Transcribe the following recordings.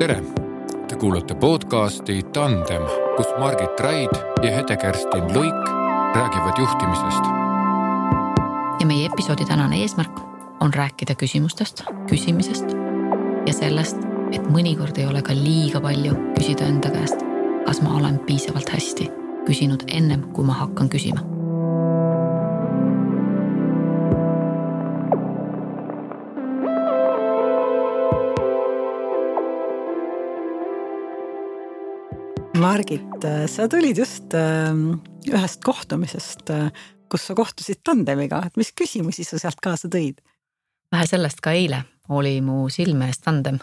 tere, te kuulate podcasti Tandem, kus Margit Raid ja Hede-Kerstin Luik räägivad juhtimisest. ja meie episoodi tänane eesmärk on rääkida küsimustest, küsimisest ja sellest, et mõnikord ei ole ka liiga palju küsida enda käest, kas ma olen piisavalt hästi küsinud ennem, kui ma hakkan küsima Margit, sa tulid just ähm, ühest kohtumisest, äh, kus sa kohtusid tandemiga, et mis küsimusi sa sealt kaasa tõid? vähe sellest, ka eile oli mu silme ees tandem.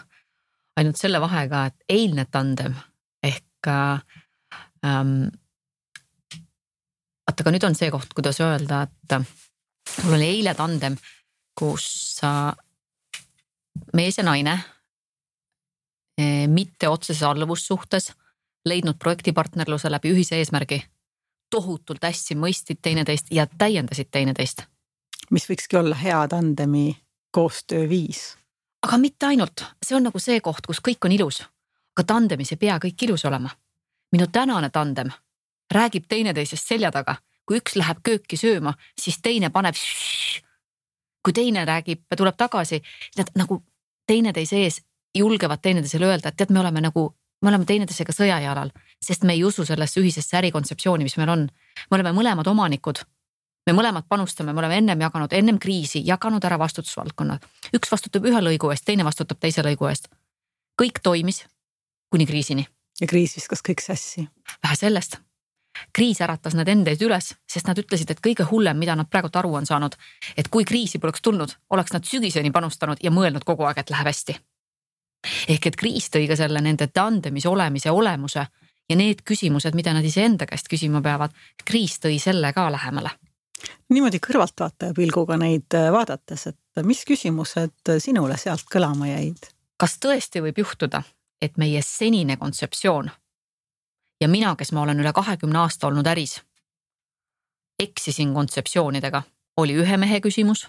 ainult selle vahega, et eilne tandem ehk ähm,. vaata, aga nüüd on see koht, kuidas öelda, et mul oli eile tandem, kus äh, mees ja naine eh, mitte otseses alluvussuhtes leidnud projektipartnerluse läbi ühise eesmärgi. tohutult hästi mõistsid teineteist ja täiendasid teineteist. mis võikski olla hea tandemi koostööviis. aga mitte ainult, see on nagu see koht, kus kõik on ilus. aga tandemis ei pea kõik ilus olema. minu tänane tandem räägib teineteisest selja taga, kui üks läheb kööki sööma, siis teine paneb. kui teine räägib, tuleb tagasi, nad nagu teineteise ees julgevad teineteisele öelda, et tead, me oleme nagu me oleme teineteisega sõjajalal, sest me ei usu sellesse ühisesse ärikontseptsiooni, mis meil on. me oleme mõlemad omanikud. me mõlemad panustame, me oleme ennem jaganud, ennem kriisi jaganud ära vastutusvaldkonnad. üks vastutab ühe lõigu eest, teine vastutab teise lõigu eest. kõik toimis kuni kriisini. ja kriis viskas kõik sassi. vähe sellest kriis äratas nad endeid üles, sest nad ütlesid, et kõige hullem, mida nad praegult aru on saanud, et kui kriisi poleks tulnud, oleks nad sügiseni panustanud ja mõelnud kogu aeg, et läheb hästi ehk et kriis tõi ka selle nende tandemis olemise olemuse ja need küsimused, mida nad iseenda käest küsima peavad, kriis tõi selle ka lähemale. niimoodi kõrvaltvaataja pilguga neid äh, vaadates, et mis küsimused sinule sealt kõlama jäid? kas tõesti võib juhtuda, et meie senine kontseptsioon ja mina, kes ma olen üle kahekümne aasta olnud äris, eksisin kontseptsioonidega, oli ühe mehe küsimus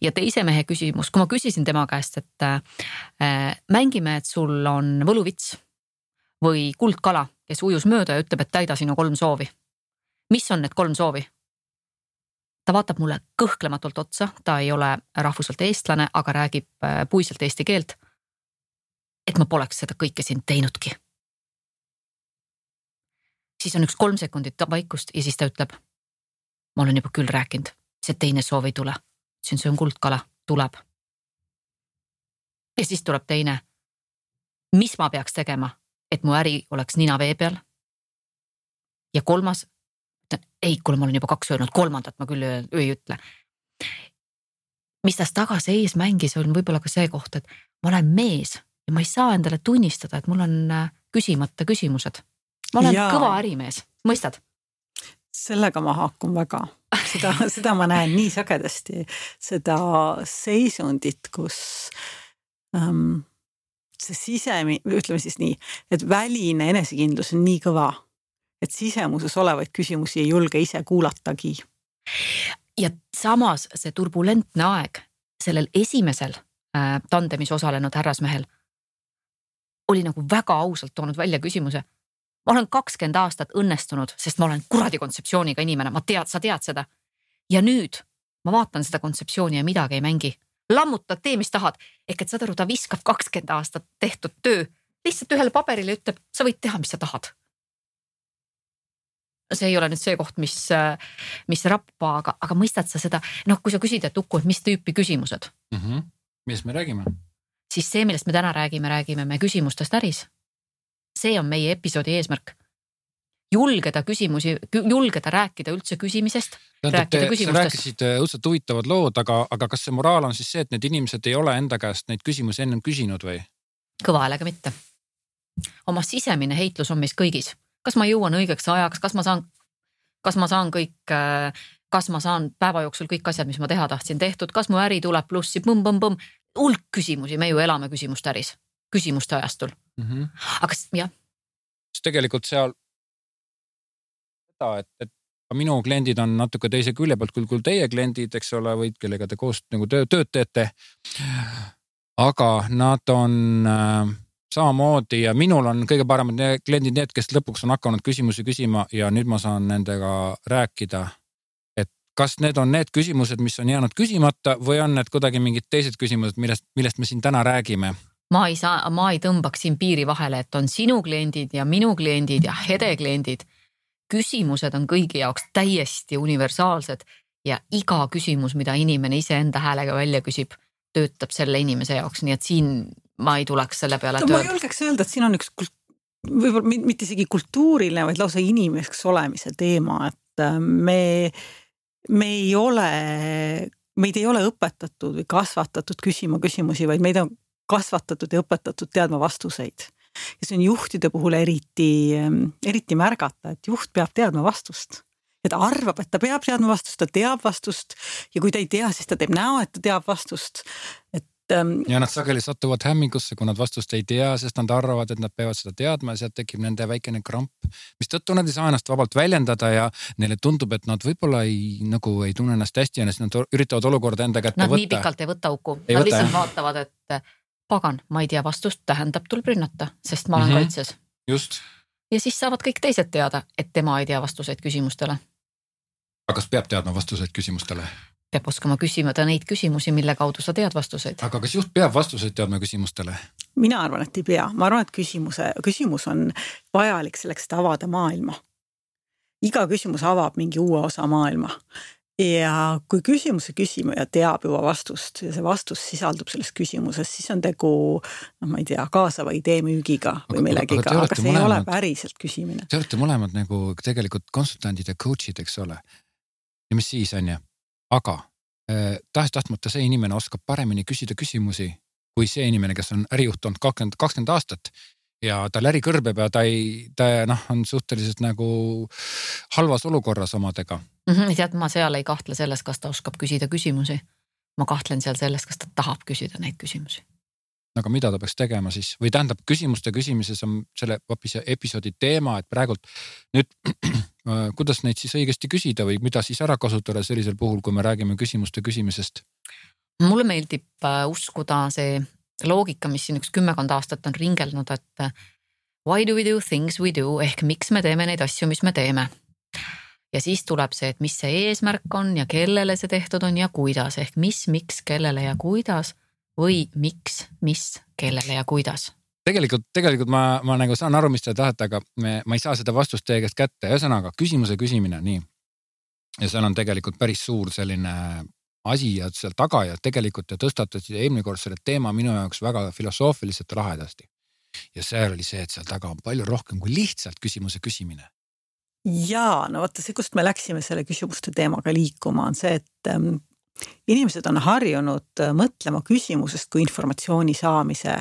ja teise mehe küsimus, kui ma küsisin tema käest, et äh, mängime, et sul on võluvits või kuldkala, kes ujus mööda ja ütleb, et täida sinu kolm soovi. mis on need kolm soovi? ta vaatab mulle kõhklematult otsa, ta ei ole rahvuselt eestlane, aga räägib äh, puiselt eesti keelt. et ma poleks seda kõike siin teinudki. siis on üks kolm sekundit vaikust ja siis ta ütleb. ma olen juba küll rääkinud, see teine soov ei tule ütlesin, see on kuldkala, tuleb. ja siis tuleb teine. mis ma peaks tegema, et mu äri oleks nina vee peal? ja kolmas, ütlen ei, kuule, ma olen juba kaks öelnud, kolmandat ma küll ei ütle. mis tas taga-sees mängis, on võib-olla ka see koht, et ma olen mees ja ma ei saa endale tunnistada, et mul on äh, küsimata küsimused. ma olen ja. kõva ärimees, mõistad? sellega ma haakun väga seda, seda ma näen nii sagedasti, seda seisundit, kus ähm, see sisemi-, ütleme siis nii, et väline enesekindlus on nii kõva, et sisemuses olevaid küsimusi ei julge ise kuulatagi. ja samas see turbulentne aeg sellel esimesel äh, tandemis osalenud härrasmehel oli nagu väga ausalt toonud välja küsimuse ma olen kakskümmend aastat õnnestunud, sest ma olen kuradi kontseptsiooniga inimene, ma tead, sa tead seda. Ja nüüd ma vaatan seda kontseptsiooni ja midagi ei mängi. lammutad, tee, mis tahad. ehk et saad aru, ta viskab kakskümmend aastat tehtud töö lihtsalt ühele paberile, ütleb, sa võid teha, mis sa tahad. see ei ole nüüd see koht, mis, mis rappa, aga, aga mõistad sa seda, noh, kui sa küsid, et Uku, et mis tüüpi küsimused mm? -hmm. millest me räägime? siis see, millest me täna räägime, räägime me küsimustest äris see on meie episoodi eesmärk. Julgeda küsimusi, julgeda rääkida üldse küsimisest. tähendab, te rääkisid äh, õudselt huvitavad lood, aga, aga kas see moraal on siis see, et need inimesed ei ole enda käest neid küsimusi ennem küsinud või? kõva häälega mitte. oma sisemine heitlus on meis kõigis, kas ma jõuan õigeks ajaks, kas ma saan, kas ma saan kõik äh, kas ma saan päeva jooksul kõik asjad, mis ma teha tahtsin, tehtud, kas mu äri tuleb plussi põmm,, põmm-põmm-põmm. hulk küsimusi, me ju elame küsimuste äris, küsimuste ajastul mm. -hmm. aga jah. tegelikult seal seda, et, et minu kliendid on natuke teise külje pealt, küll, küll teie kliendid, eks ole, või kellega te koos nagu töö, tööd teete. aga nad on äh, samamoodi ja minul on kõige paremad kliendid, need, kes lõpuks on hakanud küsimusi küsima ja nüüd ma saan nendega rääkida. et kas need on need küsimused, mis on jäänud küsimata või on need kuidagi mingid teised küsimused, millest, millest me siin täna räägime? ma ei saa, ma ei tõmbaks siin piiri vahele, et on sinu kliendid ja minu kliendid ja Hede kliendid. Küsimused on kõigi jaoks täiesti universaalsed ja iga küsimus, mida inimene iseenda häälega välja küsib, töötab selle inimese jaoks, nii et siin ma ei tuleks selle peale. no ma julgeks öelda, et siin on üks võib-olla mitte isegi kultuuriline, vaid lausa inimeseks olemise teema, et äh, me, me ei ole, meid ei ole õpetatud või kasvatatud küsima küsimusi, vaid meid on kasvatatud ja õpetatud teadma vastuseid. Ja see on juhtide puhul eriti, eriti märgata, et juht peab teadma vastust ja ta arvab, et ta peab teadma vastust, ta teab vastust ja kui ta ei tea, siis ta teeb näo, et ta teab vastust. et ähm, ja nad sageli satuvad hämmingusse, kui nad vastust ei tea, sest nad arvavad, et nad peavad seda teadma ja sealt tekib nende väikene kramp. mistõttu nad ei saa ennast vabalt väljendada ja neile tundub, et nad võib-olla ei nagu ei tunne ennast hästi ja siis nad üritavad olukorda enda kätte võtta. Nad nii pikalt ei võta uku, nad võta, lihtsalt jah. vaatavad, et pagan, ma ei tea vastust, tähendab, tuleb rünnata, sest ma olen mm -hmm. kaitses. just. ja siis saavad kõik teised teada, et tema ei tea vastuseid küsimustele aga kas peab teadma vastuseid küsimustele? peab oskama küsida neid küsimusi, mille kaudu sa tead vastuseid. aga kas juht peab vastuseid teadma küsimustele? mina arvan, et ei pea, ma arvan, et küsimuse, küsimus on vajalik selleks, et avada maailma. iga küsimus avab mingi uue osa maailma ja kui küsimuse küsija teab juba vastust ja see vastus sisaldub selles küsimuses, siis on tegu noh, ma ei tea, kaasava idee müügiga või millegiga, aga, aga see mõlemad, ei ole päriselt küsimine. Te olete mõlemad nagu tegelikult konsultandid ja coach'id, eks ole. Ja mis siis on ju, aga äh, tahes-tahtmata see inimene oskab paremini küsida küsimusi kui see inimene, kes on ärijuht olnud kakskümmend, kakskümmend aastat ja tal äri kõrbeb ja ta ei, ta noh, on suhteliselt nagu halvas olukorras omadega mm. -hmm, tead, ma seal ei kahtle selles, kas ta oskab küsida küsimusi. ma kahtlen seal selles, kas ta tahab küsida neid küsimusi aga mida ta peaks tegema siis või tähendab, küsimuste küsimises on selle hoopis episoodi teema, et praegult nüüd äh, kuidas neid siis õigesti küsida või mida siis ära kasutada sellisel puhul, kui me räägime küsimuste küsimisest? mulle meeldib äh, uskuda see loogika, mis siin üks kümmekond aastat on ringelnud, et äh, why do we do things we do ehk miks me teeme neid asju, mis me teeme. Ja siis tuleb see, et mis see eesmärk on ja kellele see tehtud on ja kuidas ehk mis, miks, kellele ja kuidas või miks, mis, kellele ja kuidas? tegelikult, tegelikult ma, ma nagu saan aru, mis te tahate, aga me, ma ei saa seda vastust teie käest kätte, ühesõnaga küsimuse küsimine, nii. ja seal on tegelikult päris suur selline asi ja seal taga ja tegelikult te tõstatasite eelmine kord selle teema minu jaoks väga filosoofiliselt ja lahedasti. ja seal oli see, et seal taga on palju rohkem kui lihtsalt küsimuse küsimine. Ja no vaata see, kust me läksime selle küsimuste teemaga liikuma, on see, et ähm, inimesed on harjunud äh, mõtlema küsimusest kui informatsiooni saamise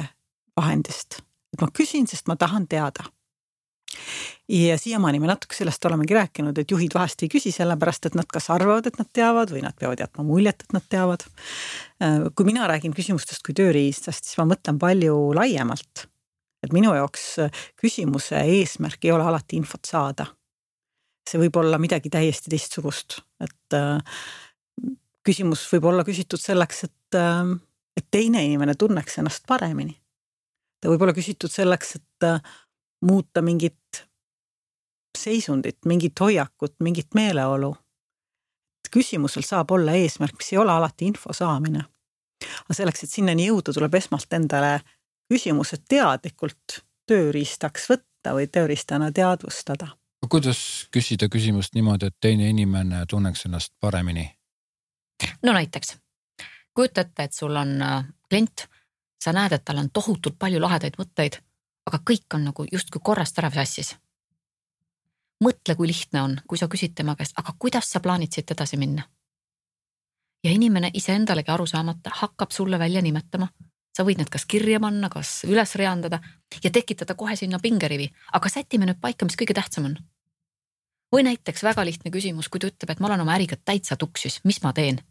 vahendist. et ma küsin, sest ma tahan teada. ja siiamaani me natuke sellest olemegi rääkinud, et juhid vahest ei küsi sellepärast, et nad kas arvavad, et nad teavad või nad peavad jätma muljet, et nad teavad. Äh, kui mina räägin küsimustest kui tööriistast, siis ma mõtlen palju laiemalt. et minu jaoks äh, küsimuse eesmärk ei ole alati infot saada. See võib olla midagi täiesti teistsugust, et küsimus võib olla küsitud selleks, et, ähm, et teine inimene tunneks ennast paremini. ta võib olla küsitud selleks, et äh, muuta mingit seisundit, mingit hoiakut, mingit meeleolu. küsimusel saab olla eesmärk, mis ei ole alati info saamine. aga selleks, et sinnani jõuda, tuleb esmalt endale küsimused teadlikult tööriistaks võtta või tööriistana teadvustada. Kuidas küsida küsimust niimoodi, et teine inimene tunneks ennast paremini? no näiteks kujuta ette, et sul on äh, klient, sa näed, et tal on tohutult palju lahedaid mõtteid, aga kõik on nagu justkui korrast ära sassis. mõtle, kui lihtne on, kui sa küsid tema käest, aga kuidas sa plaanid siit edasi minna? ja inimene iseendalegi aru saamata hakkab sulle välja nimetama. sa võid need kas kirja panna, kas üles reandada ja tekitada kohe sinna pingerivi, aga sätime nüüd paika, mis kõige tähtsam on või näiteks väga lihtne küsimus, kui ta ütleb, et ma olen oma äriga täitsa tuksis, mis ma teen?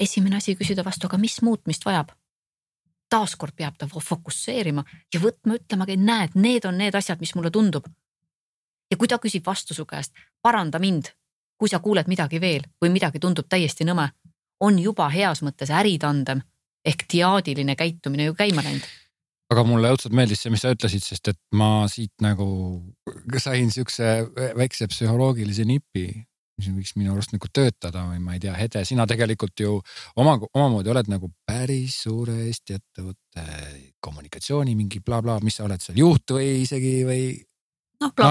esimene asi küsida vastu, aga mis muutmist vajab? taaskord peab ta fokusseerima ja võtma, ütlema, näed, need on need asjad, mis mulle tundub. ja kui ta küsib vastu su käest, paranda mind, kui sa kuuled midagi veel või midagi tundub täiesti nõme, on juba heas mõttes äritandem ehk diaadiline käitumine ju käima läinud. Aga mulle õudselt meeldis see, mis sa ütlesid, sest et ma siit nagu sain siukse väikse psühholoogilise nipi, mis võiks minu arust nagu töötada või ma ei tea, Hede, sina tegelikult ju oma, omamoodi oled nagu päris suure Eesti ettevõtte kommunikatsiooni mingi blablabla bla,, mis sa oled seal, juht või isegi või noh, no,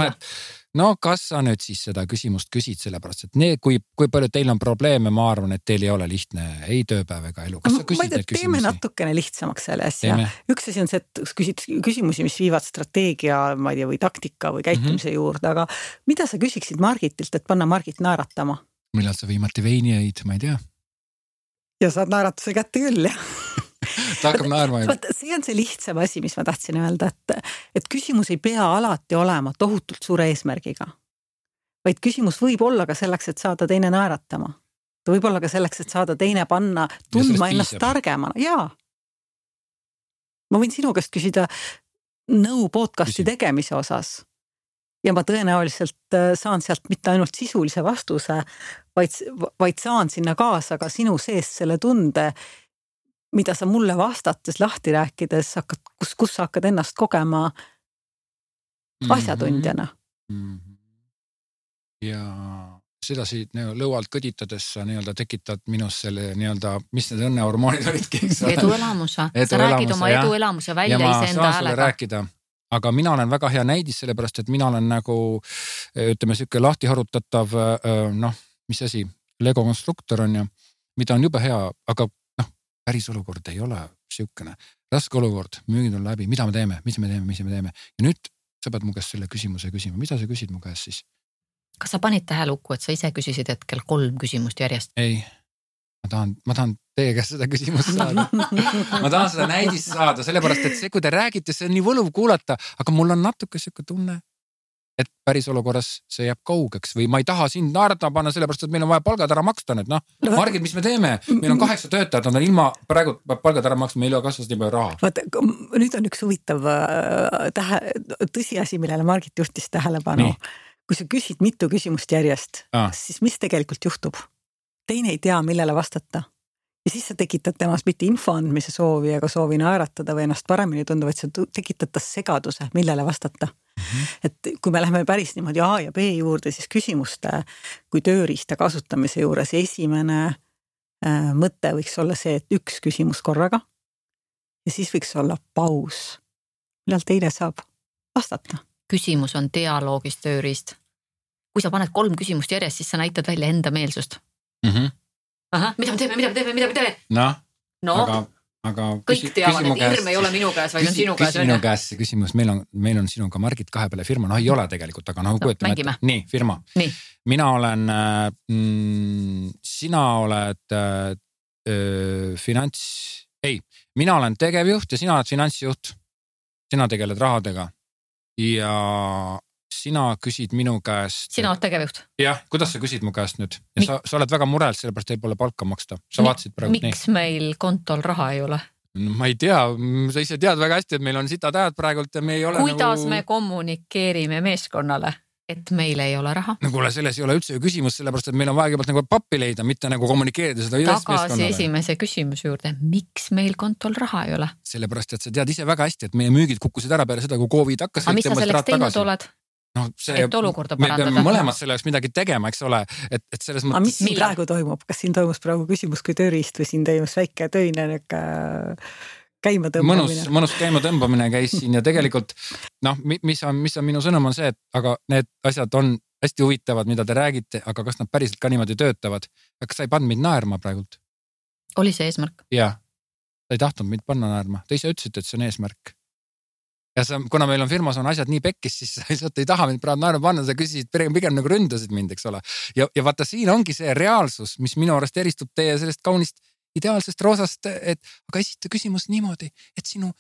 no kas sa nüüd siis seda küsimust küsid, sellepärast et need, kui, kui palju teil on probleeme, ma arvan, et teil ei ole lihtne ei tööpäev ega elu. kas sa küsid neid küsimusi? teeme natukene lihtsamaks selle asja. üks asi on see, et küsid küsimusi, mis viivad strateegia, ma ei tea, või taktika või käitumise mm -hmm. juurde, aga mida sa küsiksid Margitilt, et panna Margit naeratama? millal sa viimati veini jõid, ma ei tea. ja saad naeratuse kätte küll, jah ta hakkab naerma juba. vot see on see lihtsam asi, mis ma tahtsin öelda, et, et küsimus ei pea alati olema tohutult suure eesmärgiga. vaid küsimus võib olla ka selleks, et saada teine naeratama. ta võib olla ka selleks, et saada teine panna tundma ennast targemana, jaa. ma võin sinu käest küsida nõu podcast'i Küsi. tegemise osas ja ma tõenäoliselt äh, saan sealt mitte ainult sisulise vastuse, vaid, vaid saan sinna kaasa ka sinu sees selle tunde, mida sa mulle vastates lahti rääkides hakkad, kus, kus sa hakkad ennast kogema asjatundjana mm. -hmm. ja sedasi nagu lõualt kõditades sa nii-öelda tekitad minus selle nii-öelda, mis need õnnehormoonid olidki, eks ole. eduelamuse edu, sa räägid oma eduelamuse välja iseenda häälega. rääkida, aga mina olen väga hea näidis, sellepärast et mina olen nagu ütleme, sihuke lahti harutatav noh, mis asi, Lego konstruktor on ju, mida on jube hea, aga päris olukord ei ole sihukene. raske olukord, müügid on läbi, mida me teeme, mis me teeme, mis me teeme ja nüüd sa pead mu käest selle küsimuse küsima, mida sa küsid mu käest siis? kas sa panid tähele, Uku, et sa ise küsisid hetkel kolm küsimust järjest? ei, ma tahan, ma tahan teie käest seda küsimust saada ma tahan seda näidist saada, sellepärast et see, kui te räägite, see on nii võluv kuulata, aga mul on natuke sihuke tunne, et päris olukorras see jääb kaugeks või ma ei taha sind naerda panna, sellepärast et meil on vaja palgad ära maksta nüüd noh no,. Margit, mis me teeme, meil on kaheksa töötajat, nad on ilma, praegu peab palgad ära maksma, meil ei ole kassas nii palju raha. vaata, nüüd on üks huvitav äh, tähe, tõsiasi, millele Margit juhtis tähelepanu. kui sa küsid mitu küsimust järjest, siis mis tegelikult juhtub? teine ei tea, millele vastata ja siis sa tekitad temas mitte info andmise soovi ega soovi naeratada või ennast paremini tunda, vaid sa tekitad tas segaduse, millele vastata mm. -hmm. et kui me läheme päris niimoodi A ja B juurde, siis küsimuste kui tööriista kasutamise juures esimene äh, mõte võiks olla see, et üks küsimus korraga. ja siis võiks olla paus, millal teine saab vastata. küsimus on dialoogis tööriist. kui sa paned kolm küsimust järjest, siis sa näitad välja enda meelsust mm. -hmm ahah, mida me teeme, mida me teeme, mida me teeme? noh no, aga, aga. kõik teavad, et hirm ei ole minu käes, vaid on sinu käes. küsi minu käest see küsimus, meil on, meil on sinuga Margit kahe peale firma, noh ei ole tegelikult, aga noh kujutame ette. nii, firma. mina olen mm,, sina oled äh, finants, ei, mina olen tegevjuht ja sina oled finantsjuht. sina tegeled rahadega ja sina küsid minu käest. sina oled tegevjuht. jah, kuidas sa küsid mu käest nüüd ja Mik... sa, sa oled väga mures, sellepärast teil pole palka maksta, sa Mik... vaatasid praegu. miks nii. meil kontol raha ei ole? no ma ei tea, sa ise tead väga hästi, et meil on sitad ajad praegult ja me ei ole. kuidas nagu... me kommunikeerime meeskonnale? et meil ei ole raha. no kuule, selles ei ole üldse ju küsimus, sellepärast et meil on vaja kõigepealt nagu pappi leida, mitte nagu kommunikeerida seda. tagasi esimese küsimuse juurde, miks meil kontol raha ei ole? sellepärast, et sa tead ise väga hästi, et meie müügid kukkusid ära peale seda, kui Covid hakkas. aga mis sa selleks teinud tagasi. oled? Noh, see. et olukorda parandada. me peame mõlemad selle jaoks midagi tegema, eks ole, et, et selles mõttes. aga mis siin praegu toimub, kas siin toimus praegu küsimus kui tööriist või siin toimus väike töine nihuke käimatõmbamine? mõnus, mõnus käimatõmbamine käis siin ja tegelikult noh, mis on, mis on minu sõnum, on see, et aga need asjad on hästi huvitavad, mida te räägite, aga kas nad päriselt ka niimoodi töötavad? kas sa ei pannud mind naerma praegult? oli see eesmärk? jah, sa ei tahtnud mind panna naerma, te ise ütlesite, et see on eesmärk ja sa, kuna meil on firmas on asjad nii pekkis, siis sa lihtsalt ei taha mind praegu naerma panna, sa küsisid pigem, pigem nagu ründasid mind, eks ole. ja, ja vaata, siin ongi see reaalsus, mis minu arust eristub teie sellest kaunist ideaalsest roosast, et aga esita küsimus niimoodi, et sinu,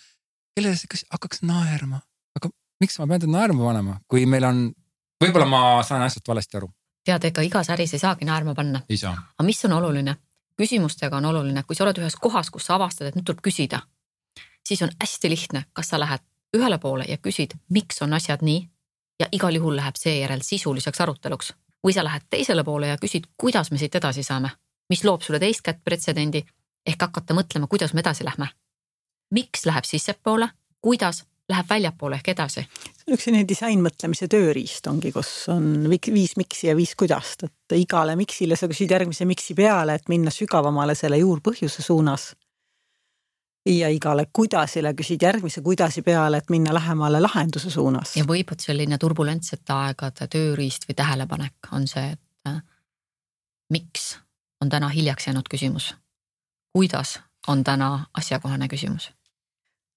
kellele see hakkaks naerma, aga miks ma pean teda naerma panema, kui meil on, võib-olla ma saan asjast valesti aru. tead, ega igas äris ei saagi naerma panna. aga mis on oluline? küsimustega on oluline, kui sa oled ühes kohas, kus sa avastad, et nüüd tuleb küsida, siis on hästi lihtne, kas sa lähed ühele poole ja küsid, miks on asjad nii ja igal juhul läheb seejärel sisuliseks aruteluks. või sa lähed teisele poole ja küsid, kuidas me siit edasi saame, mis loob sulle teist kätt pretsedendi, ehk hakata mõtlema, kuidas me edasi lähme. miks läheb sissepoole, kuidas läheb väljapoole ehk edasi. üks selline disainmõtlemise tööriist ongi, kus on viis miksi ja viis kuidast, et igale miksile sa küsid järgmise miksi peale, et minna sügavamale selle juurpõhjuse suunas ja igale kuidasile küsid järgmise kuidasi peale, et minna lähemale lahenduse suunas. ja võib, et selline turbulentsete aegade tööriist või tähelepanek on see, et äh, miks on täna hiljaks jäänud küsimus. kuidas on täna asjakohane küsimus?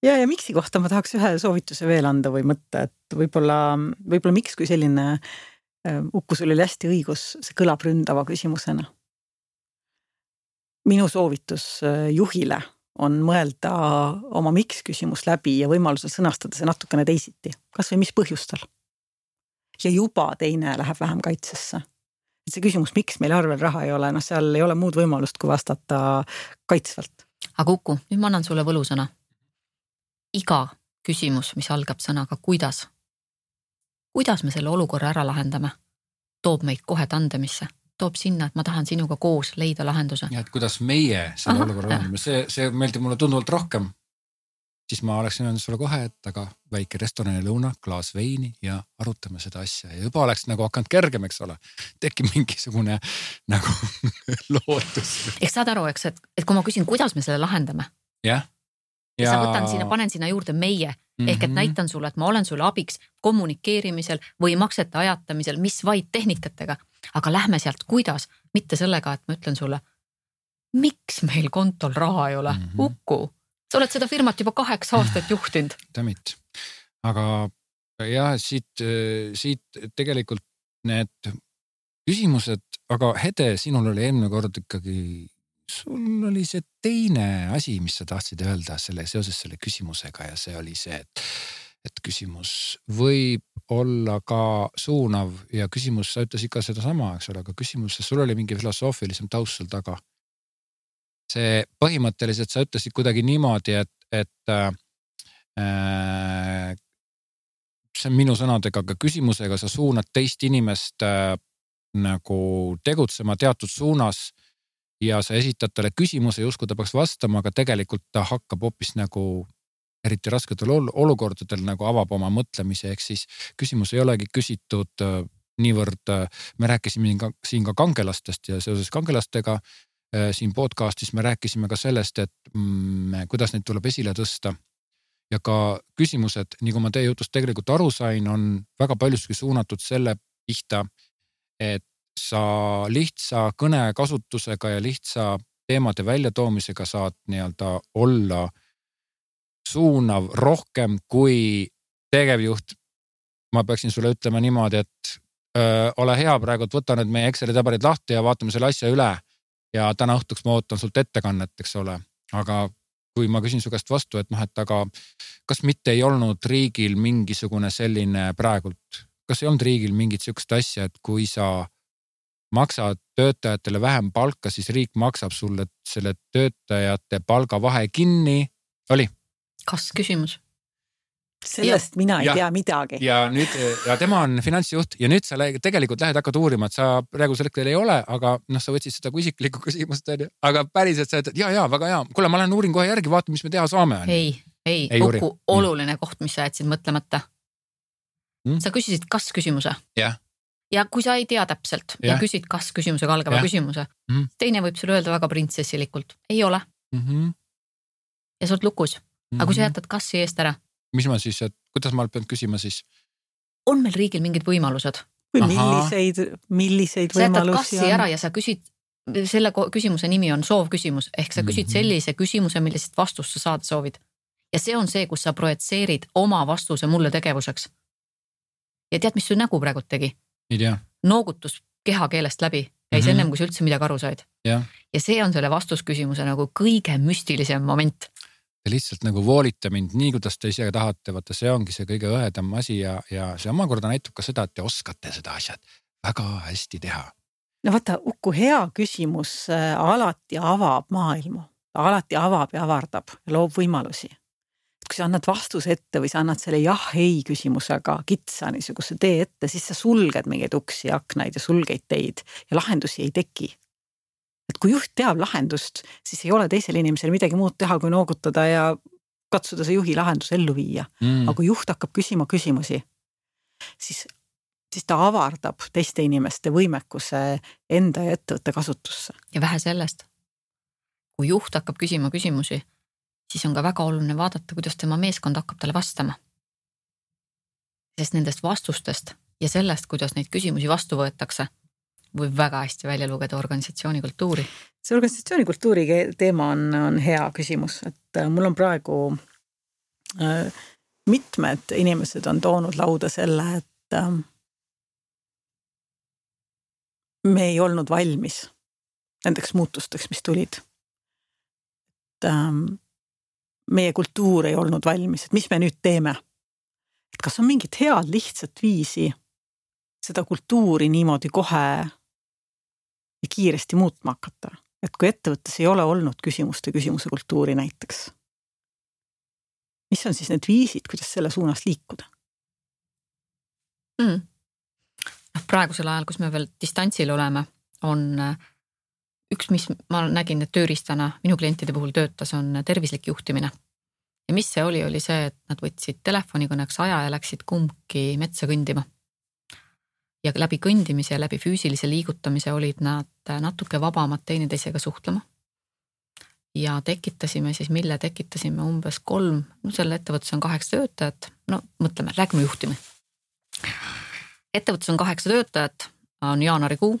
ja, ja miks'i kohta ma tahaks ühe soovituse veel anda või mõtte, et võib-olla, võib-olla miks kui selline äh, Uku, sul oli hästi õigus, see kõlab ründava küsimusena. minu soovitus äh, juhile on mõelda oma miks küsimus läbi ja võimalusel sõnastada see natukene teisiti, kasvõi mis põhjustel. ja juba teine läheb vähem kaitsesse. et see küsimus, miks meil arvel raha ei ole, noh, seal ei ole muud võimalust, kui vastata kaitsvalt. aga Uku, nüüd ma annan sulle võlusõna. iga küsimus, mis algab sõnaga kuidas, kuidas me selle olukorra ära lahendame, toob meid kohe tandemisse toob sinna, et ma tahan sinuga koos leida lahenduse. ja et kuidas meie selle olukorra lahendame, see, see meeldib mulle tunduvalt rohkem. siis ma oleksin öelnud sulle kohe, et aga väike restorani lõuna, klaas veini ja arutame seda asja ja juba oleks nagu hakanud kergem, eks ole. tekib mingisugune nagu lootus. eks saad aru, eks, et, et kui ma küsin, kuidas me selle lahendame. jah. Ja sa võtan sinna, panen sinna juurde meie mm -hmm. ehk et mhm. näitan sulle, et ma olen sulle abiks kommunikeerimisel või maksete ajatamisel, mis vaid tehnikatega aga lähme sealt, kuidas, mitte sellega, et ma ütlen sulle, miks meil kontol raha ei ole mm, -hmm. Uku, sa oled seda firmat juba kaheksa aastat juhtinud. Damit, aga jah, siit, siit tegelikult need küsimused, aga Hede, sinul oli eelmine kord ikkagi, sul oli see teine asi, mis sa tahtsid öelda selle seoses selle küsimusega ja see oli see, et et küsimus võib olla ka suunav ja küsimus, sa ütlesid ka sedasama, eks ole, aga küsimus, sul oli mingi filosoofilisem taust seal taga. see põhimõtteliselt sa ütlesid kuidagi niimoodi, et, et äh, see on minu sõnadega, aga küsimusega sa suunad teist inimest äh, nagu tegutsema teatud suunas ja sa esitad talle küsimuse, justkui ta peaks vastama, aga tegelikult ta hakkab hoopis nagu eriti rasketel olukordadel nagu avab oma mõtlemise, ehk siis küsimus ei olegi küsitud äh, niivõrd, äh, me rääkisime ka, siin ka kangelastest ja seoses kangelastega äh, siin podcast'is me rääkisime ka sellest, et mm, kuidas neid tuleb esile tõsta. ja ka küsimused, kui ma teie jutust tegelikult aru sain, on väga paljuski suunatud selle pihta, et sa lihtsa kõnekasutusega ja lihtsa teemade väljatoomisega saad nii-öelda olla suunav rohkem kui tegevjuht. ma peaksin sulle ütlema niimoodi, et öö, ole hea praegu, võta nüüd meie Exceli taberid lahti ja vaatame selle asja üle. ja täna õhtuks ma ootan sult ettekannet, eks ole, aga kui ma küsin su käest vastu, et noh, et aga kas mitte ei olnud riigil mingisugune selline praegult, kas ei olnud riigil mingit sihukest asja, et kui sa maksad töötajatele vähem palka, siis riik maksab sulle selle töötajate palgavahe kinni, oli? kas küsimus? sellest ja, mina ei ja, tea midagi. ja nüüd ja tema on finantsjuht ja nüüd sa tegelikult lähed, hakkad uurima, et sa praegusel hetkel ei ole, aga noh, sa võtsid seda kui isiklikku küsimust onju, aga päriselt sa ütled ja, ja väga hea, kuule, ma lähen uurin kohe järgi, vaatan, mis me teha saame. ei, ei, ei, Uku, oluline koht, mis sa jätsid mõtlemata hmm?. sa küsisid kas küsimuse. jah ja kui sa ei tea täpselt ja, ja küsid kas küsimusega algava ja. küsimuse mm., teine võib sulle öelda väga printsessilikult, ei ole mm. -hmm. ja sa oled lukus aga kui sa mhm. jätad kassi eest ära? mis ma siis, et kuidas ma pean küsima siis? on meil riigil mingid võimalused? või milliseid, milliseid sa võimalusi on? sa jätad kassi ära ja sa küsid, selle küsimuse nimi on soovküsimus ehk sa küsid mm -hmm. sellise küsimuse, millisest vastust sa saada soovid. ja see on see, kus sa projitseerid oma vastuse mulle tegevuseks. ja tead, mis su nägu praegu tegi? Noogutus kehakeelest läbi, käis mm -hmm. ennem kui sa üldse midagi aru said. ja see on selle vastusküsimuse nagu kõige müstilisem moment Te lihtsalt nagu voolite mind nii, kuidas te ise tahate, vaata, see ongi see kõige õhedam asi ja, ja see omakorda näitab ka seda, et te oskate seda asjad väga hästi teha. no vaata, Uku, hea küsimus äh, alati avab maailma, alati avab ja avardab ja loob võimalusi. Kui sa annad vastuse ette või sa annad selle jah-ei küsimusega kitsa niisuguse tee ette, siis sa sulged mingeid uksi ja aknaid ja sulgeid teid ja lahendusi ei teki. Et kui juht teab lahendust, siis ei ole teisel inimesel midagi muud teha, kui noogutada ja katsuda see juhi lahendus ellu viia. Mm.. aga kui juht hakkab küsima küsimusi, siis, siis ta avardab teiste inimeste võimekuse enda ja ettevõtte kasutusse. ja vähe sellest, kui juht hakkab küsima küsimusi, siis on ka väga oluline vaadata, kuidas tema meeskond hakkab talle vastama. sest nendest vastustest ja sellest, kuidas neid küsimusi vastu võetakse, võib väga hästi välja lugeda organisatsiooni kultuuri. see organisatsiooni kultuuri teema on, on hea küsimus, et äh, mul on praegu äh, mitmed inimesed on toonud lauda selle, et äh, me ei olnud valmis nendeks muutusteks, mis tulid. et ähm, meie kultuur ei olnud valmis, et mis me nüüd teeme. et kas on mingit head lihtsat viisi seda kultuuri niimoodi kohe ja kiiresti muutma hakata, et kui ettevõttes ei ole olnud küsimuste küsimuse kultuuri näiteks. mis on siis need viisid, kuidas selle suunas liikuda mm.? noh, praegusel ajal, kus me veel distantsil oleme, on äh, üks, mis ma nägin, tööriistana minu klientide puhul töötas, on tervislik juhtimine. ja mis see oli, oli see, et nad võtsid telefonikõneks aja ja läksid kumbki metsa kõndima ja läbi kõndimise ja läbi füüsilise liigutamise olid nad natuke vabamad teineteisega suhtlema. ja tekitasime siis, mille tekitasime umbes kolm, no selle ettevõttes on kaheksa töötajat, no mõtleme, räägime juhtimine. ettevõttes on kaheksa töötajat, on jaanuarikuu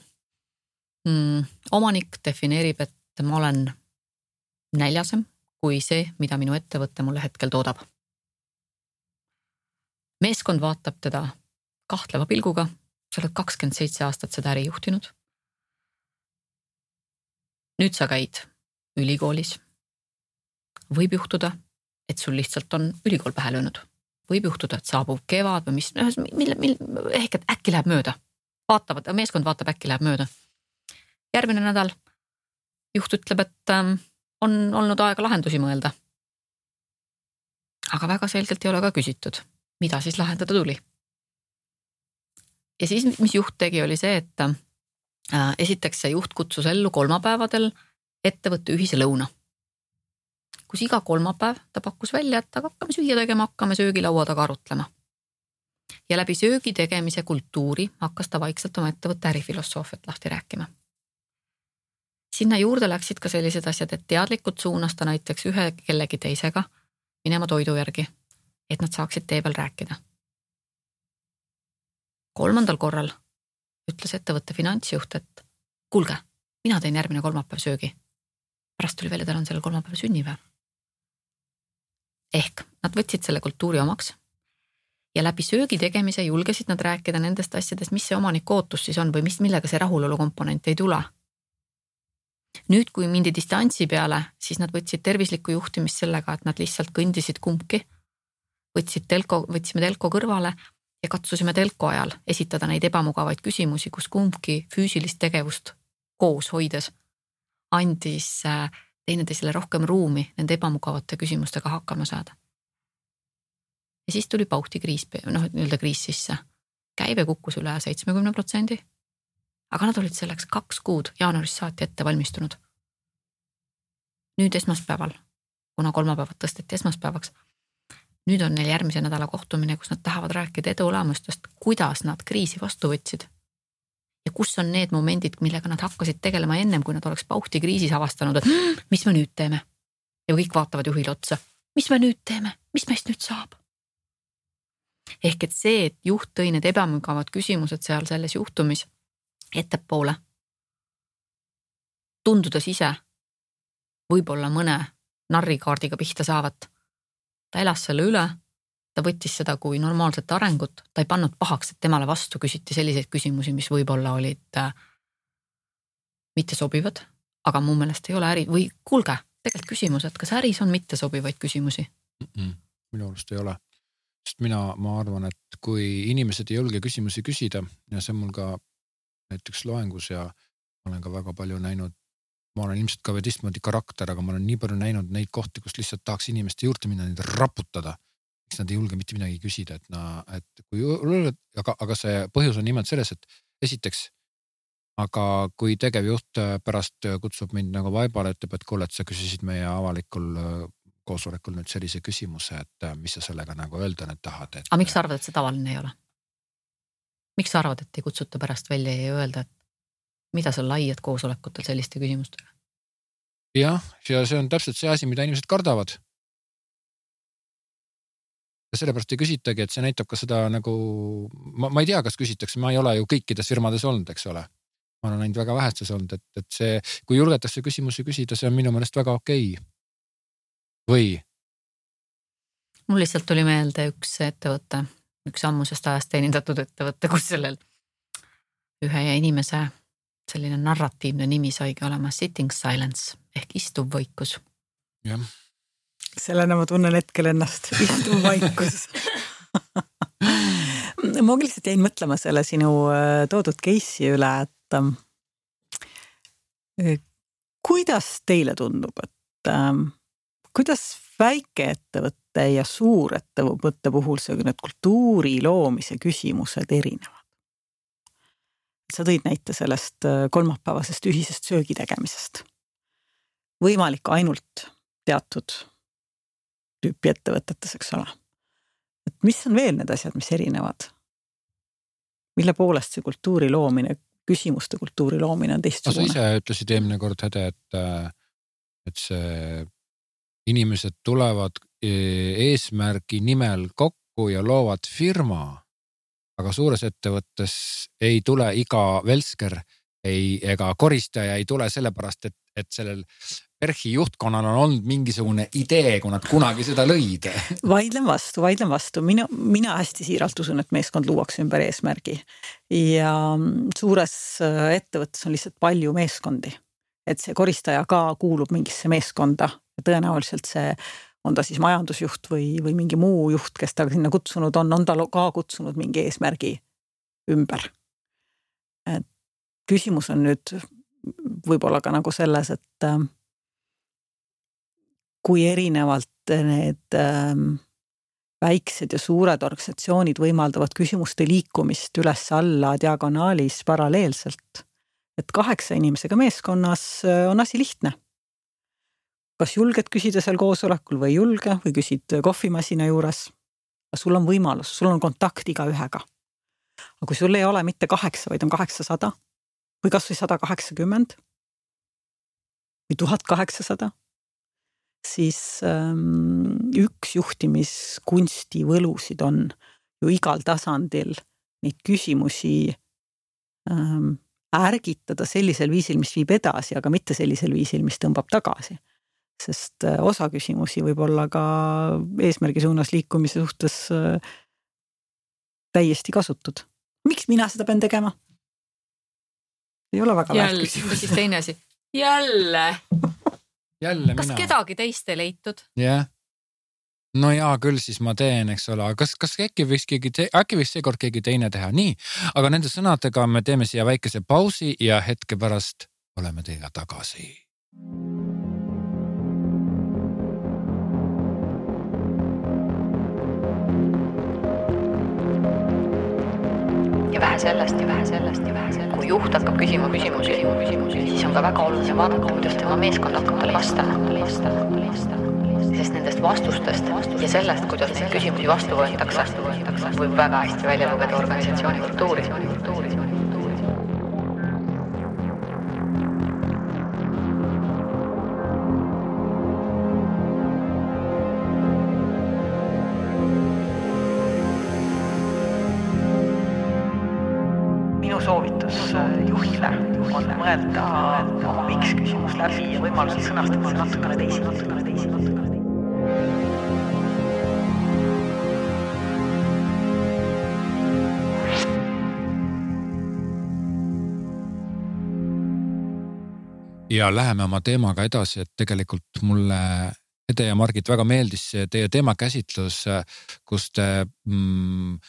mm,. omanik defineerib, et ma olen näljasem kui see, mida minu ettevõte mulle hetkel toodab. meeskond vaatab teda kahtleva pilguga sa oled kakskümmend seitse aastat seda äri juhtinud. nüüd sa käid ülikoolis. võib juhtuda, et sul lihtsalt on ülikool pähe löönud, võib juhtuda, et saabub kevad või mis, mille, mille ehk et äkki läheb mööda. vaatavad, meeskond vaatab, äkki läheb mööda. Järgmine nädal juht ütleb, et ähm, on olnud aega lahendusi mõelda. aga väga selgelt ei ole ka küsitud, mida siis lahendada tuli ja siis, mis juht tegi, oli see, et äh, esiteks see juht kutsus ellu kolmapäevadel ettevõtte ühise lõuna. kus iga kolmapäev ta pakkus välja, et aga hakkame süüa tegema, hakkame söögilaua taga arutlema. ja läbi söögi tegemise kultuuri hakkas ta vaikselt oma ettevõtte ärifilosoofiat lahti rääkima. Sinna juurde läksid ka sellised asjad, et teadlikult suunas ta näiteks ühe kellegi teisega minema toidu järgi, et nad saaksid tee peal rääkida kolmandal korral ütles ettevõtte finantsjuht, et kuulge, mina teen järgmine kolmapäev söögi. pärast tuli välja, tal on sellel kolmapäeval sünnipäev. ehk nad võtsid selle kultuuri omaks ja läbi söögi tegemise julgesid nad rääkida nendest asjadest, mis see omaniku ootus siis on või mis, millega see rahulolu komponent ei tule. Nüüd, kui mindi distantsi peale, siis nad võtsid tervislikku juhtimist sellega, et nad lihtsalt kõndisid kumbki. võtsid telko, võtsime telko kõrvale ja katsusime telko ajal esitada neid ebamugavaid küsimusi, kus kumbki füüsilist tegevust koos hoides andis äh, teineteisele rohkem ruumi nende ebamugavate küsimustega hakkama saada. ja siis tuli Bauhti kriis, noh, nii-öelda kriis sisse. käive kukkus üle seitsmekümne protsendi. Aga nad olid selleks kaks kuud jaanuarist saati ette valmistunud. nüüd esmaspäeval, kuna kolmapäevad tõsteti esmaspäevaks nüüd on neil järgmise nädala kohtumine, kus nad tahavad rääkida eduolemustest, kuidas nad kriisi vastu võtsid. ja kus on need momendid, millega nad hakkasid tegelema ennem, kui nad oleks Bauhti kriisis avastanud, et mis me nüüd teeme. ja kõik vaatavad juhile otsa, mis me nüüd teeme, mis meist nüüd saab? ehk et see, et juht tõi need ebamugavad küsimused seal selles juhtumis ettepoole, tundudes ise võib-olla mõne narrikaardiga pihta saavat. Ta elas selle üle, ta võttis seda kui normaalset arengut, ta ei pannud pahaks, et temale vastu küsiti selliseid küsimusi, mis võib-olla olid äh, mittesobivad, aga mu meelest ei ole äri või kuulge, tegelikult küsimus, et kas äris on mittesobivaid küsimusi? Mm? -mm, minu arust ei ole, sest mina, ma arvan, et kui inimesed ei julge küsimusi küsida ja see on mul ka näiteks loengus ja ma olen ka väga palju näinud ma olen ilmselt ka veel teistmoodi karakter, aga ma olen nii palju näinud neid kohti, kus lihtsalt tahaks inimeste juurde minna, neid raputada. miks nad ei julge mitte midagi küsida, et no, et kui, aga, aga see põhjus on nimelt selles, et esiteks aga kui tegevjuht äh, pärast kutsub mind nagu vaibale, ütleb, et kuule, et sa küsisid meie avalikul koosolekul nüüd sellise küsimuse, et mis sa sellega nagu öelda nüüd tahad et.... aga miks sa arvad, et see tavaline ei ole? Miks sa arvad, et ei kutsuta pärast välja ja öelda, et mida sa laiad koosolekutel selliste küsimustega? jah, ja see on täpselt see asi, mida inimesed kardavad. ja sellepärast ei küsitagi, et see näitab ka seda nagu, ma, ma ei tea, kas küsitakse, ma ei ole ju kõikides firmades olnud, eks ole. ma olen ainult väga vähestes olnud, et, et see, kui julgetakse küsimusi küsida, see on minu meelest väga okei okay.. või? mul lihtsalt tuli meelde üks ettevõte, üks ammusest ajast teenindatud ettevõte, kus sellel ühe inimese selline narratiivne nimi saigi olema Sitting Silence ehk istuv vaikus. jah. sellena ma tunnen hetkel ennast, istuv vaikus ma lihtsalt jäin mõtlema selle sinu äh, toodud case'i üle, et ähm, kuidas teile tundub, et ähm, kuidas väikeettevõtte ja suurettevõtte puhul see need kultuuri loomise küsimused erinevad? sa tõid näite sellest äh, kolmapäevasest ühisest söögi tegemisest. võimalik ainult teatud tüüpi ettevõtetes, eks ole. et mis on veel need asjad, mis erinevad? mille poolest see kultuuri loomine, küsimuste kultuuri loomine on teistsugune? sa ise ütlesid eelmine kord, Hede, et, äh, et see inimesed tulevad eesmärgi nimel kokku ja loovad firma aga suures ettevõttes ei tule iga velsker ei, ega koristaja ei tule sellepärast, et, et sellel PERHi juhtkonnal on olnud mingisugune idee, kui nad kunagi seda lõid. vaidlen vastu, vaidlen vastu, mina, mina hästi siiralt usun, et meeskond luuakse ümber eesmärgi. ja suures äh, ettevõttes on lihtsalt palju meeskondi. et see koristaja ka kuulub mingisse meeskonda ja tõenäoliselt see on ta siis majandusjuht või, või mingi muu juht, kes ta sinna kutsunud on, on ta ka kutsunud mingi eesmärgi ümber. et küsimus on nüüd võib-olla ka nagu selles, et äh, kui erinevalt need ähm, väiksed ja suured organisatsioonid võimaldavad küsimuste liikumist üles-alla diagonaalis paralleelselt. et kaheksa inimesega meeskonnas äh, on asi lihtne kas julged küsida seal koosolekul või ei julge või küsid kohvimasina juures. sul on võimalus, sul on kontakt igaühega. aga kui sul ei ole mitte kaheksa, vaid on kaheksasada või kasvõi sada kaheksakümmend või tuhat kaheksasada, siis ähm, üks juhtimiskunsti võlusid on ju igal tasandil neid küsimusi ähm, ärgitada sellisel viisil, mis viib edasi, aga mitte sellisel viisil, mis tõmbab tagasi sest äh, osa küsimusi võib olla ka eesmärgi suunas liikumise suhtes äh, täiesti kasutud. miks mina seda pean tegema? ei ole väga väärt küsimus. siis teine asi, jälle jälle kas mina. kedagi teist ei leitud? jah yeah. no jaa, küll siis ma teen, eks ole, aga kas, kas äkki võiks keegi, äkki võiks seekord keegi teine teha, nii. aga nende sõnadega me teeme siia väikese pausi ja hetke pärast oleme teiega tagasi. Vähe sellest ja vähe sellest ja vähe sellest. kui juht hakkab küsima küsimusi, siis on ka väga oluline vaadata, kuidas tema meeskond hakkab talle vastama. sest nendest vastustest ja sellest, kuidas neid küsimusi vastu võetakse, võib väga hästi välja lugeda organisatsiooni kultuuri. Mõelda oma miks küsimus läbi ja võimalusel sõnastada see natukene teisi, natukene teisi, natukene teisi. ja läheme oma teemaga edasi, et tegelikult mulle Ede ja Margit väga meeldis see teie teemakäsitlus, kus te mm,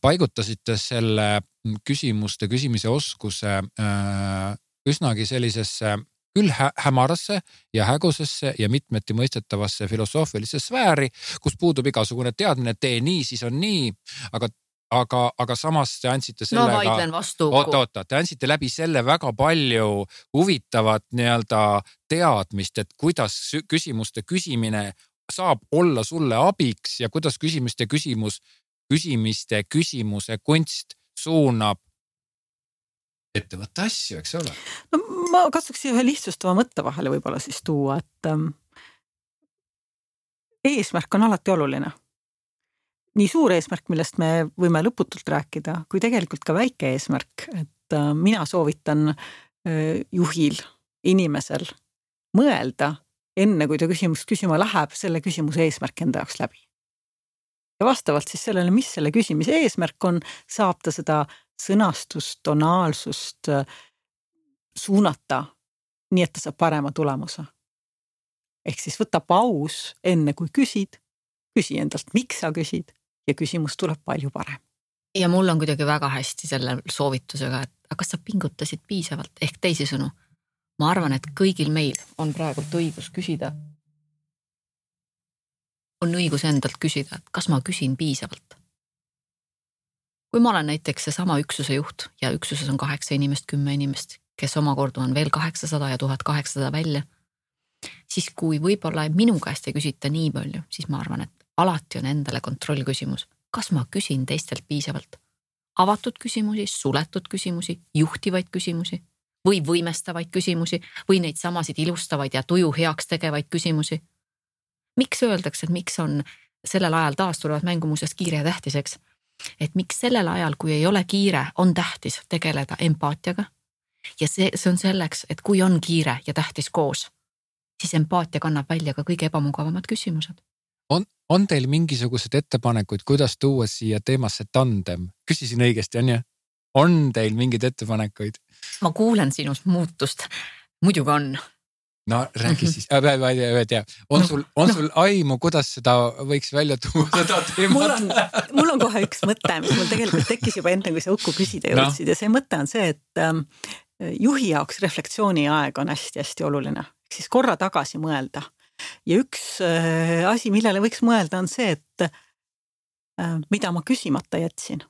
paigutasite selle küsimuste küsimise oskuse äh, üsnagi sellisesse küll hä hämarasse ja hägusesse ja mitmeti mõistetavasse filosoofilisse sfääri, kus puudub igasugune teadmine, tee nii, siis on nii. aga, aga, aga samas te andsite sellega vaidlen vastu. oota, oota, te andsite läbi selle väga palju huvitavat nii-öelda teadmist, et kuidas küsimuste küsimine saab olla sulle abiks ja kuidas küsimuste küsimus, küsimiste küsimuse kunst suunab ettevõtte asju, eks ole. no ma katsuks siia ühe lihtsustava mõtte vahele võib-olla siis tuua, et ähm, eesmärk on alati oluline. nii suur eesmärk, millest me võime lõputult rääkida, kui tegelikult ka väike eesmärk, et äh, mina soovitan äh, juhil, inimesel mõelda enne, kui ta küsimust küsima läheb, selle küsimuse eesmärk enda jaoks läbi. Ja vastavalt siis sellele, mis selle küsimise eesmärk on, saab ta seda sõnastust, tonaalsust äh, suunata nii, et ta saab parema tulemuse. ehk siis võta paus enne kui küsid, küsi endalt, miks sa küsid ja küsimus tuleb palju parem. ja mul on kuidagi väga hästi selle soovitusega, et aga kas sa pingutasid piisavalt ehk teisisõnu, ma arvan, et kõigil meil on praegult õigus küsida. On õigus endalt küsida, et kas ma küsin piisavalt. kui ma olen näiteks seesama üksuse juht ja üksuses on kaheksa inimest, kümme inimest, kes omakorda on veel kaheksasada ja tuhat kaheksasada välja, siis kui võib-olla minu käest ei küsita nii palju, siis ma arvan, et alati on endale kontrollküsimus, kas ma küsin teistelt piisavalt avatud küsimusi, suletud küsimusi, juhtivaid küsimusi või võimestavaid küsimusi või neid samasid ilustavaid ja tuju heaks tegevaid küsimusi. Miks öeldakse, et miks on sellel ajal taas tulevad mängu muuseas kiire ja tähtis, eks. et miks sellel ajal, kui ei ole kiire, on tähtis tegeleda empaatiaga. ja see, see on selleks, et kui on kiire ja tähtis koos, siis empaatia kannab välja ka kõige ebamugavamad küsimused. on, on teil mingisuguseid ettepanekuid, kuidas tuua siia teemasse tandem? küsisin õigesti, on ju? on teil mingeid ettepanekuid? ma kuulen sinust muutust, muidugi on no räägi Mhm. siis äh,, ma ei tea, on No, sul, on no. sul aimu, kuidas seda võiks välja tuua, seda mul teemat on? mul on kohe üks mõte, mis mul tegelikult tekkis juba enne, kui sa Uku küsida Noh. jõudsid ja see mõte on see, et ähm, juhi jaoks refleksiooniaeg on hästi-hästi oluline, ehk siis korra tagasi mõelda. ja üks äh, asi, millele võiks mõelda, on see, et äh, mida ma küsimata jätsin.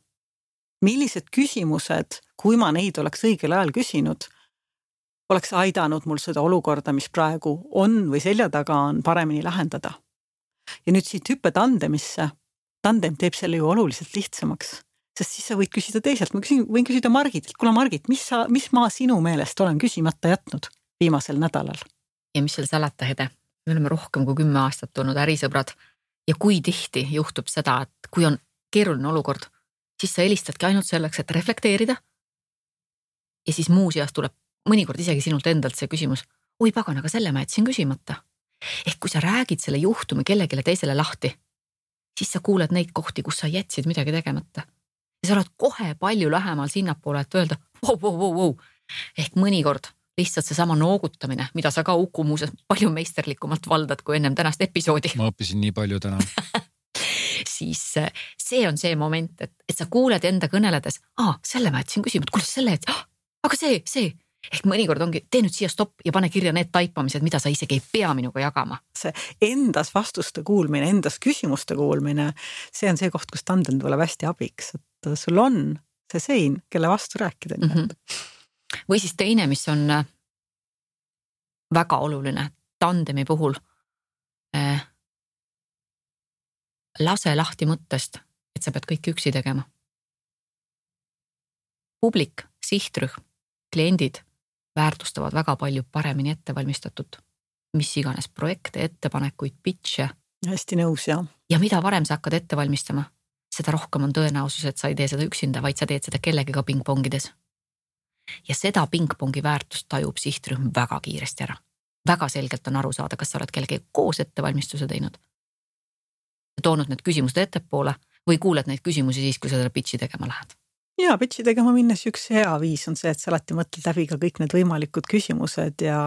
millised küsimused, kui ma neid oleks õigel ajal küsinud, oleks aidanud mul seda olukorda, mis praegu on või selja taga on, paremini lahendada. ja nüüd siit hüppe tandemisse tandem teeb selle ju oluliselt lihtsamaks, sest siis sa võid küsida teiselt, ma küsin, võin küsida Margitilt, kuule Margit, mis sa, mis ma sinu meelest olen küsimata jätnud viimasel nädalal? ja mis seal salata, Hede, me oleme rohkem kui kümme aastat olnud ärisõbrad ja kui tihti juhtub seda, et kui on keeruline olukord, siis sa helistadki ainult selleks, et reflekteerida. ja siis muuseas tuleb mõnikord isegi sinult endalt see küsimus, oi pagan, aga selle ma jätsin küsimata. ehk kui sa räägid selle juhtumi kellelegi teisele lahti, siis sa kuuled neid kohti, kus sa jätsid midagi tegemata. ja sa oled kohe palju lähemal sinnapoole, et öelda vau, vau, vau, vau ehk mõnikord lihtsalt seesama noogutamine, mida sa ka Uku muuseas palju meisterlikumalt valdad kui ennem tänast episoodi, ma õppisin nii palju täna. siis äh, see on see moment, et, et sa kuuled enda kõneledes, aa, selle ma jätsin küsimata, kuule selle jätsin ah,, aga see, see ehk mõnikord ongi, tee nüüd siia stopp ja pane kirja need taipamised, mida sa isegi ei pea minuga jagama. endas vastuste kuulmine, endas küsimuste kuulmine, see on see koht, kus tandem tuleb hästi abiks, et sul on see sein, kelle vastu rääkida Mhm. nii-öelda. või siis teine, mis on äh, väga oluline tandemi puhul eh,. lase lahti mõttest, et sa pead kõike üksi tegema. publik, sihtrühm, kliendid väärtustavad väga palju paremini ettevalmistatud mis iganes projekte, ettepanekuid, pitch'e hästi nõus ja ja mida varem sa hakkad ette valmistama, seda rohkem on tõenäosus, et sa ei tee seda üksinda, vaid sa teed seda kellegiga pingpongides. ja seda pingpongi väärtust tajub sihtrühm väga kiiresti ära. väga selgelt on aru saada, kas sa oled kellegagi koos ettevalmistuse teinud. toonud need küsimused ettepoole või kuuled neid küsimusi siis, kui sa seda pitch'i tegema lähed. Ja pitch'i tegema minnes üks hea viis on see, et sa alati mõtled läbi ka kõik need võimalikud küsimused ja,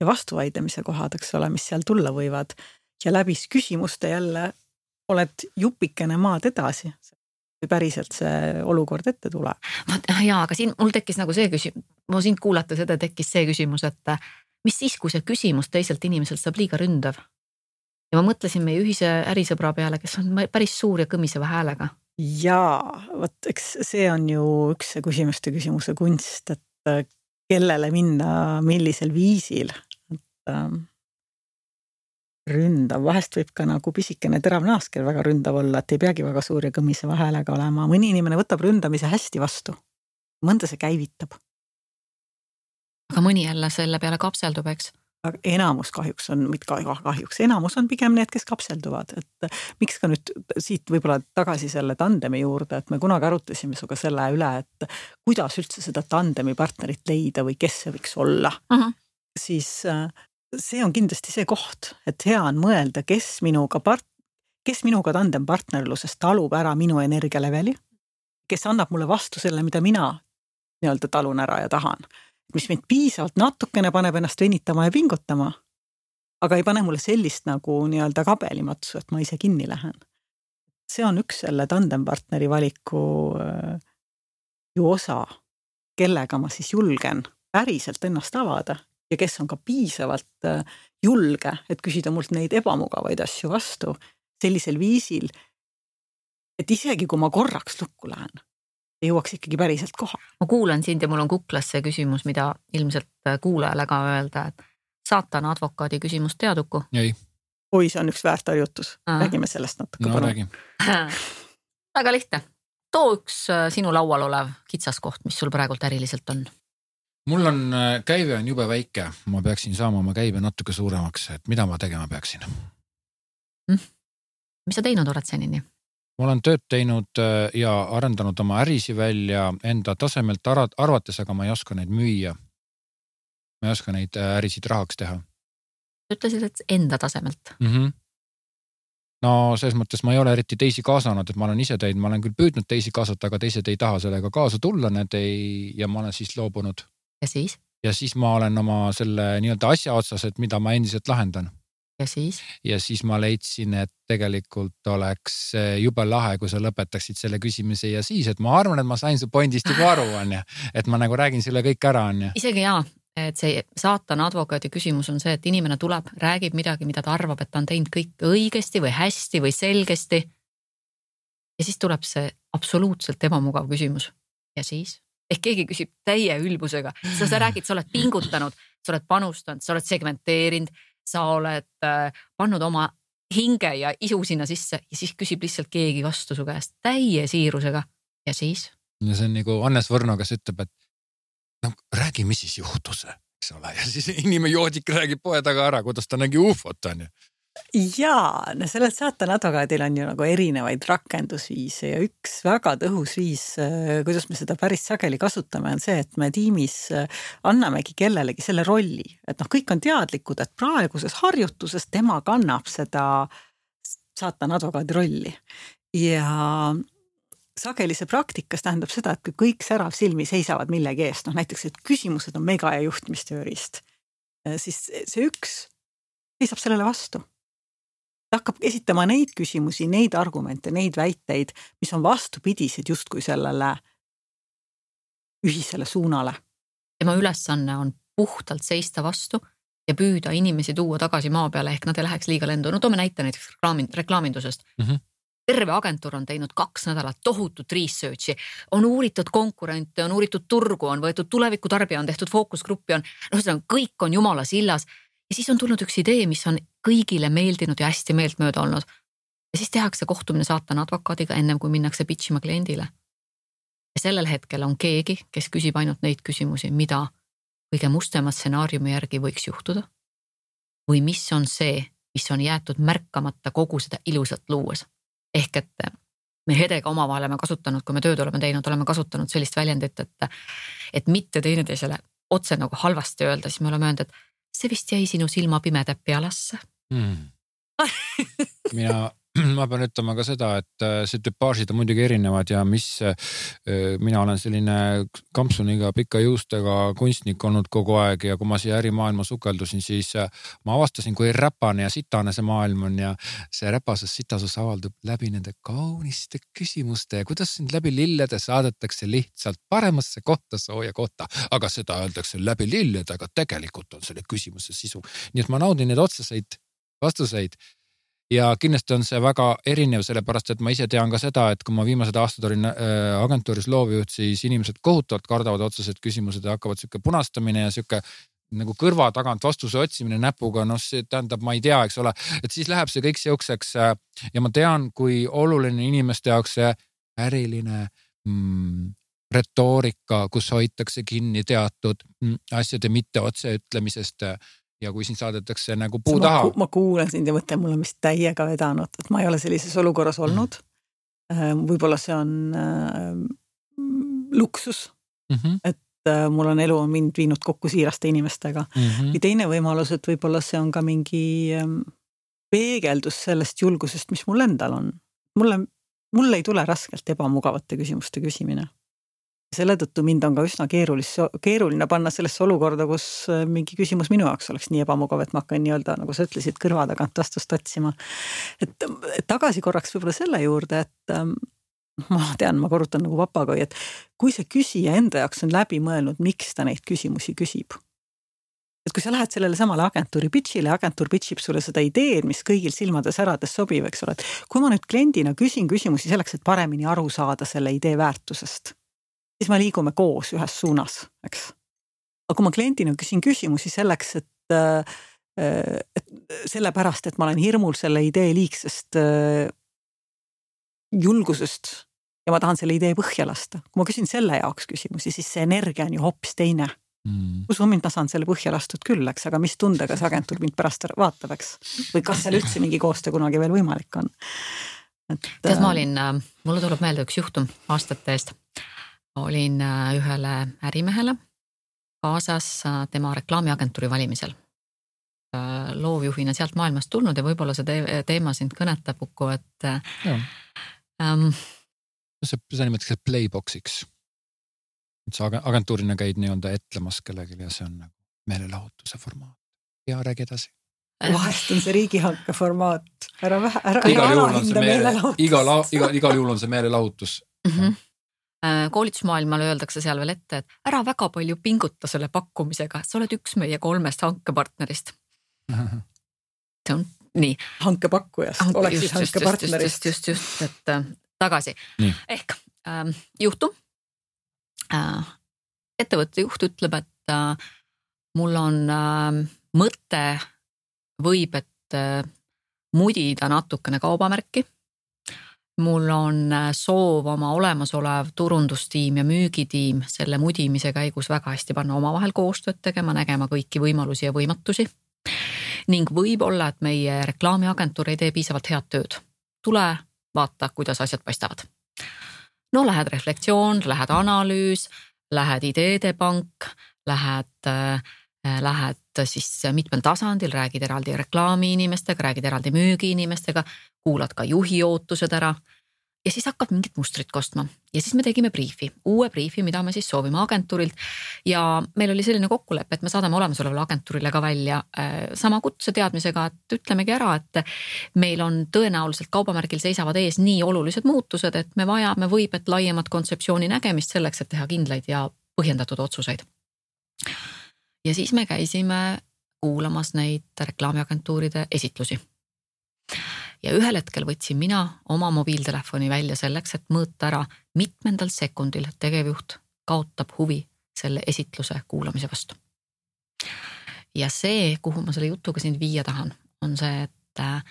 ja vastuvaidlemise kohad, eks ole, mis seal tulla võivad. ja läbi küsimuste jälle oled jupikene maad edasi, kui päriselt see olukord ette tuleb. vot ja, aga siin mul tekkis nagu see küsimus, ma sind kuulata seda tekkis see küsimus, et mis siis, kui see küsimus teiselt inimeselt saab liiga ründav. ja ma mõtlesin meie ühise ärisõbra peale, kes on päris suur ja kõmiseva häälega jaa, vot eks see on ju üks see küsimuste küsimuse kunst, et äh, kellele minna, millisel viisil, et ähm, ründav, vahest võib ka nagu pisikene terav naasker väga ründav olla, et ei peagi väga suur ja kõmiseva häälega olema, mõni inimene võtab ründamise hästi vastu. mõnda see käivitab. aga mõni jälle selle peale kapseldub, eks enamus kahjuks on, mitte kahjuks, enamus on pigem need, kes kapselduvad, et miks ka nüüd siit võib-olla tagasi selle tandemi juurde, et me kunagi arutasime sinuga selle üle, et kuidas üldse seda tandemi partnerit leida või kes see võiks olla uh. -huh. siis äh, see on kindlasti see koht, et hea on mõelda, kes minuga part-, kes minuga tandempartnerluses talub ära minu energialeveli, kes annab mulle vastu selle, mida mina nii-öelda talun ära ja tahan. Mis mind piisavalt natukene paneb ennast venitama ja pingutama, aga ei pane mulle sellist nagu nii-öelda kabelimatsu, et ma ise kinni lähen. see on üks selle tandempartneri valiku äh, ju osa, kellega ma siis julgen päriselt ennast avada ja kes on ka piisavalt äh, julge, et küsida mult neid ebamugavaid asju vastu sellisel viisil, et isegi kui ma korraks lukku lähen, jõuaks ikkagi päriselt kohale. ma kuulan sind ja mul on kuklas see küsimus, mida ilmselt äh, kuulajale ka öelda, et saatana advokaadi küsimus tead Uku? ei. oi, see on üks väärtharjutus, räägime sellest natuke no, palun. väga lihtne, too üks äh, sinu laual olev kitsaskoht, mis sul praegult äriliselt on mul on, äh, käive on jube väike, ma peaksin saama oma käibe natuke suuremaks, et mida ma tegema peaksin mm.? mis sa teinud oled senini? Ma olen tööd teinud äh, ja arendanud oma ärisi välja enda tasemelt arvates, aga ma ei oska neid müüa. ma ei oska neid äh, ärisid rahaks teha. ütlesid, et enda tasemelt mm? -hmm no selles mõttes ma ei ole eriti teisi kaasanud, et ma olen ise teinud, ma olen küll püüdnud teisi kaasata, aga teised ei taha sellega kaasa tulla, need ei ja ma olen siis loobunud ja siis? ja siis ma olen oma selle nii-öelda asja otsas, et mida ma endiselt lahendan. Ja siis? ja siis ma leidsin, et tegelikult oleks jube lahe, kui sa lõpetaksid selle küsimise ja siis, et ma arvan, et ma sain su point'ist juba aru, onju. et ma nagu räägin sulle kõik ära, onju. isegi jaa, et see saatana advokaadi küsimus on see, et inimene tuleb, räägib midagi, mida ta arvab, et ta on teinud kõik õigesti või hästi või selgesti. ja siis tuleb see absoluutselt ebamugav küsimus. ja siis? ehk keegi küsib täie ülbusega, sa, sa räägid, sa oled pingutanud, sa oled panustanud, sa oled segmenteerinud, sa oled äh, pannud oma hinge ja isu sinna sisse ja siis küsib lihtsalt keegi vastu su käest täie siirusega ja siis? no see on nagu Hannes Võrno, kes ütleb, et no räägi, mis siis juhtus, eks ole, ja siis inimene joodik räägib poe taga ära, kuidas ta nägi ufot onju jaa, no sellel saatan advokaadil on ju nagu erinevaid rakendusviise ja üks väga tõhus viis, äh, kuidas me seda päris sageli kasutame, on see, et me tiimis äh, annamegi kellelegi selle rolli, et noh, kõik on teadlikud, et praeguses harjutuses tema kannab seda saatan advokaadi rolli. Ja sageli see praktikas tähendab seda, et kui kõik särav silmi seisavad millegi eest, noh näiteks, et küsimused on mega ja juhtimistööriist, äh, siis see üks seisab sellele vastu ta hakkab esitama neid küsimusi, neid argumente, neid väiteid, mis on vastupidised justkui sellele ühisele suunale. tema ülesanne on puhtalt seista vastu ja püüda inimesi tuua tagasi maa peale, ehk nad ei läheks liiga lendu. no toome näite näiteks reklaami, reklaamindusest mm. -hmm terve agentuur on teinud kaks nädalat tohutut research'i, on uuritud konkurente, on uuritud turgu, on võetud tulevikutarbija, on tehtud fookusgruppi, on, noh, ühesõnaga kõik on jumala sillas ja siis on tulnud üks idee, mis on kõigile meeldinud ja hästi meeltmööda olnud. ja siis tehakse kohtumine saatana advokaadiga ennem kui minnakse pitch ima kliendile. ja sellel hetkel on keegi, kes küsib ainult neid küsimusi, mida kõige mustema stsenaariumi järgi võiks juhtuda. või mis on see, mis on jäetud märkamata kogu seda ilusat luues. ehk et me Hedega omavahel oleme kasutanud, kui me tööd oleme teinud, oleme kasutanud sellist väljendit, et, et mitte teineteisele otse nagu halvasti öelda, siis me oleme öelnud, et see vist jäi sinu silmapimeda pealasse hmm. mina ma pean ütlema ka seda, et äh, see tüpaažid on muidugi erinevad ja mis äh, mina olen selline kampsuniga pika juustega kunstnik olnud kogu aeg ja kui ma siia ärimaailma sukeldusin, siis äh, ma avastasin, kui räpane ja sitane see maailm on ja see räpasus sitasus avaldub läbi nende kauniste küsimuste ja kuidas sind läbi lillede saadetakse lihtsalt paremasse kohta, sooja kohta, aga seda öeldakse läbi lillede, aga tegelikult on selle küsimuse sisu. nii et ma naudin neid otseseid vastuseid ja kindlasti on see väga erinev, sellepärast et ma ise tean ka seda, et kui ma viimased aastad olin äh, agentuuris loovjuht, siis inimesed kohutavalt kardavad otsesed küsimused ja hakkavad sihuke punastamine ja sihuke nagu kõrva tagant vastuse otsimine näpuga, noh, see tähendab, ma ei tea, eks ole, et siis läheb see kõik siukseks äh, ja ma tean, kui oluline inimeste jaoks see äriline mm, retoorika, kus hoitakse kinni teatud mm, asjade mitte otseütlemisest ja kui sind saadetakse nagu puu ma, taha. ma kuulan sind ja mõtlen, mul on vist täiega vedanud, et ma ei ole sellises olukorras mm. olnud mm.. võib-olla see on äh, luksus mm, -hmm. et äh, mul on elu on mind viinud kokku siiraste inimestega mm. -hmm. või teine võimalus, et võib-olla see on ka mingi äh, peegeldus sellest julgusest, mis mul endal on. mulle, mul ei tule raskelt ebamugavate küsimuste küsimine selle tõttu mind on ka üsna keerulis, keeruline panna sellesse olukorda, kus äh, mingi küsimus minu jaoks oleks nii ebamugav, et ma hakkan nii-öelda, nagu sa ütlesid, kõrva tagant vastust otsima. et tagasi korraks võib-olla selle juurde, et ähm, ma tean, ma korrutan nagu papagoi, et kui see küsija enda jaoks on läbi mõelnud, miks ta neid küsimusi küsib. et kui sa lähed sellele samale agentuuri pitch'ile, agentuur pitch ib sulle seda ideed, mis kõigil silmade särades sobib, eks ole, et kui ma nüüd kliendina küsin küsimusi selleks, et paremini aru saada selle idee väärtusest siis me liigume koos ühes suunas, eks. aga kui ma kliendina küsin küsimusi selleks, et, äh, et sellepärast, et ma olen hirmul selle idee liigsest äh, julgusest ja ma tahan selle idee põhja lasta. kui ma küsin selle jaoks küsimusi, siis see energia on ju hoopis teine mm.. usu mind, ma saan selle põhja lastud küll, eks, aga mis tundega see agentuur mind pärast vaatab, eks. või kas seal üldse mingi koostöö kunagi veel võimalik on. tead, ma äh, olin, mulle tuleb meelde üks juhtum aastate eest olin äh, ühele ärimehele kaasas äh, tema reklaamiagentuuri valimisel. Äh, loovjuhina sealt maailmast tulnud ja võib-olla see teema sind kõnetab, Uku, et. Ähm, see, seda nimetatakse playbox'iks. et sa agentuurina käid nii-öelda etlemas kellelegi ja see on nagu meelelahutuse formaat ja räägi edasi vahest on see riigihanke formaat, ära vähe, ära, ära alahinda meelelahutust. igal, igal, igal juhul on see meelelahutus mm. -hmm Äh, koolitusmaailmale öeldakse seal veel ette, et ära väga palju pinguta selle pakkumisega, sa oled üks meie kolmest hankepartnerist. see on nii. hankepakkujast Hanke, oleks siis hankepartnerist. just, just, just, et äh, tagasi. ehk äh, juhtum äh,. ettevõtte juht ütleb, et äh, mul on äh, mõte, võib, et äh, mudida natukene kaubamärki mul on äh, soov oma olemasolev turundustiim ja müügitiim selle mudimise käigus väga hästi panna omavahel koostööd tegema, nägema kõiki võimalusi ja võimatusi. ning võib-olla, et meie reklaamiagentuur ei tee piisavalt head tööd. tule vaata, kuidas asjad paistavad. no lähed reflektsioon, lähed analüüs, lähed ideede pank, lähed äh, lähed siis mitmel tasandil, räägid eraldi reklaamiinimestega, räägid eraldi müügiinimestega, kuulad ka juhi ootused ära ja siis hakkad mingit mustrit kostma ja siis me tegime briifi, uue briifi, mida me siis soovime agentuurilt. ja meil oli selline kokkulepe, et me saadame olemasolevale agentuurile ka välja äh, sama kutseteadmisega, et ütlemegi ära, et meil on tõenäoliselt kaubamärgil seisavad ees nii olulised muutused, et me vajame võib, et laiemat kontseptsiooni nägemist selleks, et teha kindlaid ja põhjendatud otsuseid. Ja siis me käisime kuulamas neid reklaamiagentuuride esitlusi ja ühel hetkel võtsin mina oma mobiiltelefoni välja selleks, et mõõta ära, mitmendal sekundil tegevjuht kaotab huvi selle esitluse kuulamise vastu. ja see, kuhu ma selle jutuga sind viia tahan, on see, et äh,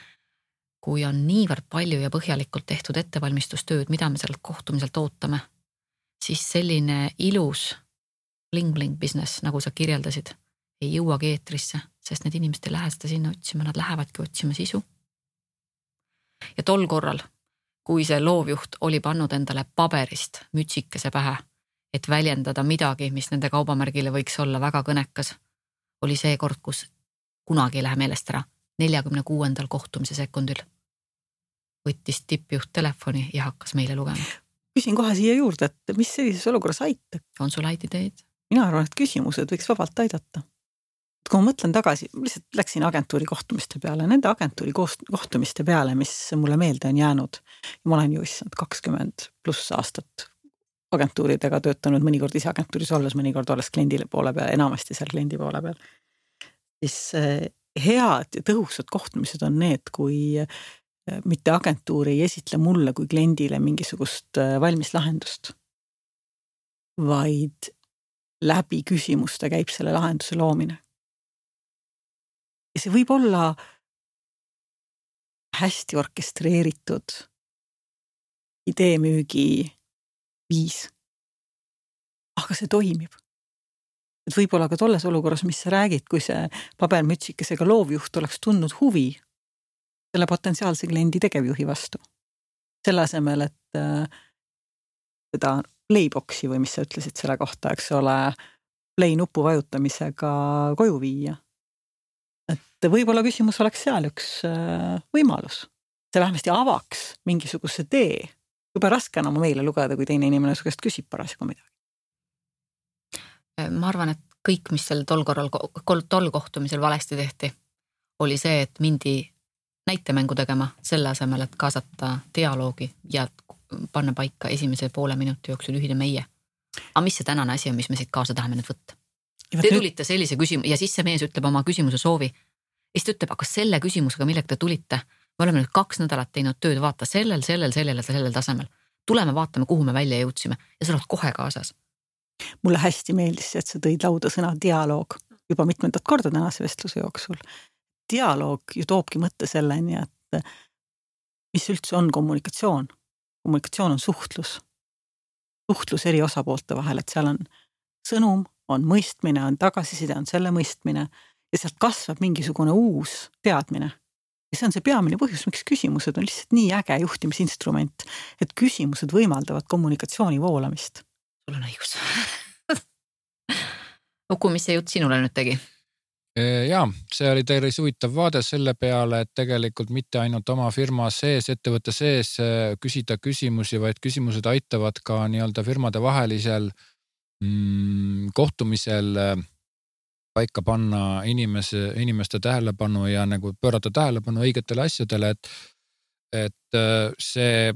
kui on niivõrd palju ja põhjalikult tehtud ettevalmistustööd, mida me sellelt kohtumiselt ootame, siis selline ilus bling-bling business, nagu sa kirjeldasid, ei jõuagi eetrisse, sest need inimesed ei lähe seda sinna otsima, nad lähevadki otsima sisu ja tol korral, kui see loovjuht oli pannud endale paberist mütsikese pähe, et väljendada midagi, mis nende kaubamärgile võiks olla väga kõnekas, oli see kord, kus kunagi ei lähe meelest ära, neljakümne kuuendal kohtumise sekundil võttis tippjuht telefoni ja hakkas meile lugema. küsin kohe siia juurde, et mis sellises olukorras aitab? on sul häid ideid? Mina arvan, et küsimused võiks vabalt aidata kui ma mõtlen tagasi, lihtsalt läksin agentuuri kohtumiste peale, nende agentuuri kohtumiste peale, mis mulle meelde on jäänud. ma olen ju issand kakskümmend pluss aastat agentuuridega töötanud, mõnikord ise agentuuris olles, mõnikord olles kliendi poole peal, enamasti seal kliendi poole peal. siis head ja tõhusad kohtumised on need, kui äh, mitte agentuur ei esitle mulle kui kliendile mingisugust äh, valmis lahendust, vaid läbi küsimuste käib selle lahenduse loomine. ja see võib olla hästi orkestreeritud ideemüügi viis. aga see toimib et võib-olla ka tolles olukorras, mis sa räägid, kui see pabermütsikesega loovjuht oleks tundnud huvi selle potentsiaalse kliendi tegevjuhi vastu. selle asemel, et äh, seda playbox'i või mis sa ütlesid selle kohta, eks ole, play nupu vajutamisega koju viia. et võib-olla küsimus oleks seal üks äh, võimalus. see vähemasti avaks mingisuguse tee. jube raske on oma meile lugeda, kui teine inimene su käest küsib parasjagu midagi ma arvan, et kõik, mis sel tol korral, tol kohtumisel valesti tehti, oli see, et mindi näitemängu tegema selle asemel, et kaasata dialoogi ja panna paika esimese poole minuti jooksul ühine meie. aga mis see tänane asi on, mis me siit kaasa tahame nüüd võtta? Te tulite sellise küsimuse ja siis see mees ütleb oma küsimuse soovi. ja siis ta ütleb, aga selle küsimusega, millega te tulite, me oleme nüüd kaks nädalat teinud tööd, vaata sellel, sellel, sellel ja sellel tasemel. tuleme vaatame, kuhu me välja jõudsime ja sa oled kohe kaasas mulle hästi meeldis see, et sa tõid lauda sõna dialoog juba mitmendat korda tänase vestluse jooksul. dialoog ju toobki mõtte selleni, et mis üldse on kommunikatsioon. Kommunikatsioon on suhtlus, suhtlus eri osapoolte vahel, et seal on sõnum, on mõistmine, on tagasiside, on selle mõistmine ja sealt kasvab mingisugune uus teadmine. ja see on see peamine põhjus, miks küsimused on lihtsalt nii äge juhtimisinstrument, et küsimused võimaldavad kommunikatsiooni voolamist sul on õigus Uku, mis see jutt sinule nüüd tegi? Ja see oli päris huvitav vaade selle peale, et tegelikult mitte ainult oma firma sees, ettevõtte sees äh, küsida küsimusi, vaid küsimused aitavad ka nii-öelda firmade vahelisel mm, kohtumisel äh, paika panna inimese, inimeste tähelepanu ja nagu pöörata tähelepanu õigetele asjadele, et, et äh, see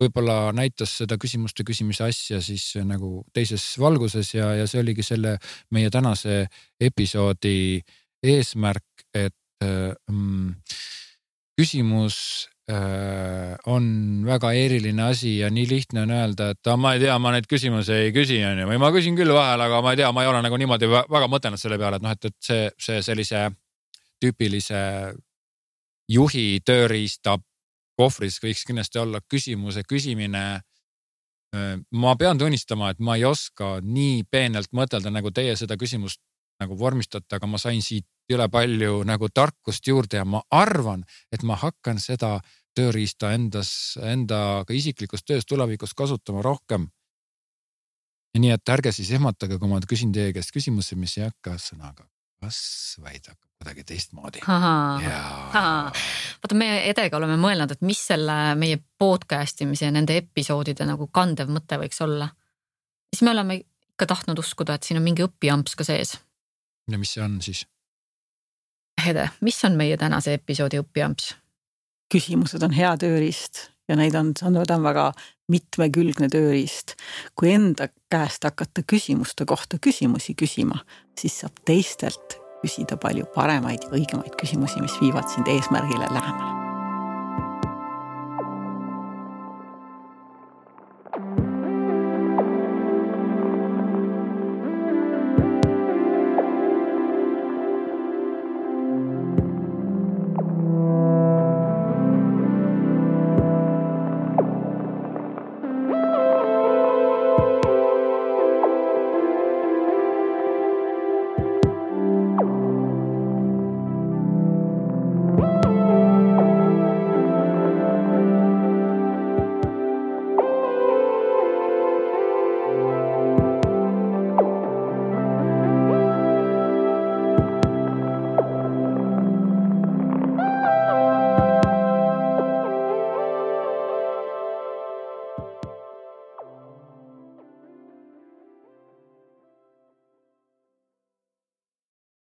võib-olla näitas seda küsimuste küsimise asja siis nagu teises valguses ja, ja see oligi selle meie tänase episoodi eesmärk, et mm, küsimus äh, on väga eriline asi ja nii lihtne on öelda, et ma ei tea, ma neid küsimusi ei küsi, onju, või ma küsin küll vahel, aga ma ei tea, ma ei ole nagu niimoodi väga mõtelnud selle peale, et noh, et, et see, see sellise tüüpilise juhi tööriista kohvris võiks kindlasti olla küsimuse küsimine. ma pean tunnistama, et ma ei oska nii peenelt mõtelda, nagu teie seda küsimust nagu vormistate, aga ma sain siit jõle palju nagu tarkust juurde ja ma arvan, et ma hakkan seda tööriista endas, enda ka isiklikus töös tulevikus kasutama rohkem. nii et ärge siis ehmatage, kui ma küsin teie käest küsimusi, mis ei hakka sõnaga kas, vaid hakkab kuidagi teistmoodi. vaata, me Edega oleme mõelnud, et mis selle meie podcast imise ja nende episoodide nagu kandev mõte võiks olla. siis me oleme ikka tahtnud uskuda, et siin on mingi õpiamps ka sees. ja mis see on siis? Hede, mis on meie tänase episoodi õpiamps? küsimused on hea tööriist ja neid on, see on väga mitmekülgne tööriist. kui enda käest hakata küsimuste kohta küsimusi küsima, siis saab teistelt küsida palju paremaid ja õigemaid küsimusi, mis viivad sind eesmärgile lähemale